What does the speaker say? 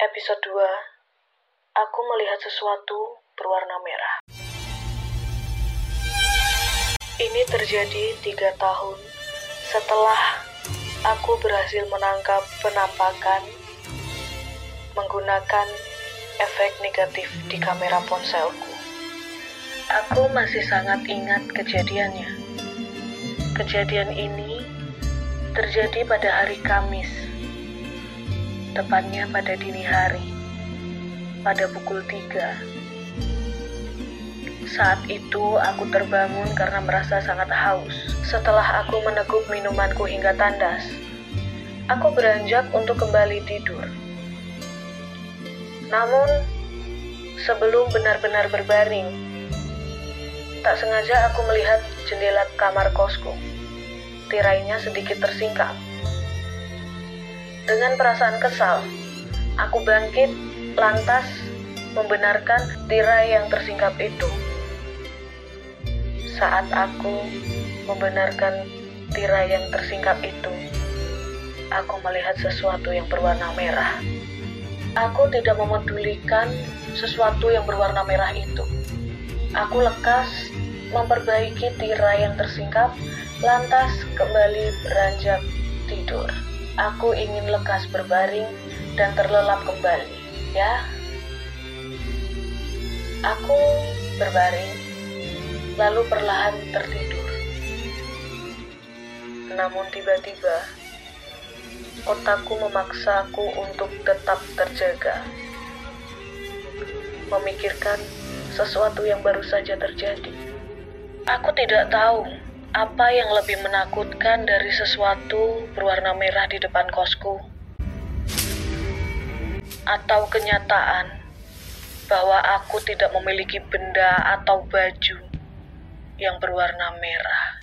Episode 2 Aku melihat sesuatu berwarna merah Ini terjadi tiga tahun setelah aku berhasil menangkap penampakan menggunakan efek negatif di kamera ponselku. Aku masih sangat ingat kejadiannya. Kejadian ini terjadi pada hari Kamis, tepatnya pada dini hari, pada pukul 3. Saat itu aku terbangun karena merasa sangat haus. Setelah aku meneguk minumanku hingga tandas, aku beranjak untuk kembali tidur. Namun, sebelum benar-benar berbaring, tak sengaja aku melihat jendela kamar kosku. Tirainya sedikit tersingkap. Dengan perasaan kesal, aku bangkit lantas membenarkan tirai yang tersingkap itu. Saat aku membenarkan tirai yang tersingkap itu, aku melihat sesuatu yang berwarna merah. Aku tidak memedulikan sesuatu yang berwarna merah itu. Aku lekas memperbaiki tirai yang tersingkap, lantas kembali beranjak tidur. Aku ingin lekas berbaring dan terlelap kembali, ya. Aku berbaring lalu perlahan tertidur. Namun tiba-tiba, otakku memaksaku untuk tetap terjaga, memikirkan sesuatu yang baru saja terjadi. Aku tidak tahu apa yang lebih menakutkan dari sesuatu berwarna merah di depan kosku, atau kenyataan bahwa aku tidak memiliki benda atau baju yang berwarna merah.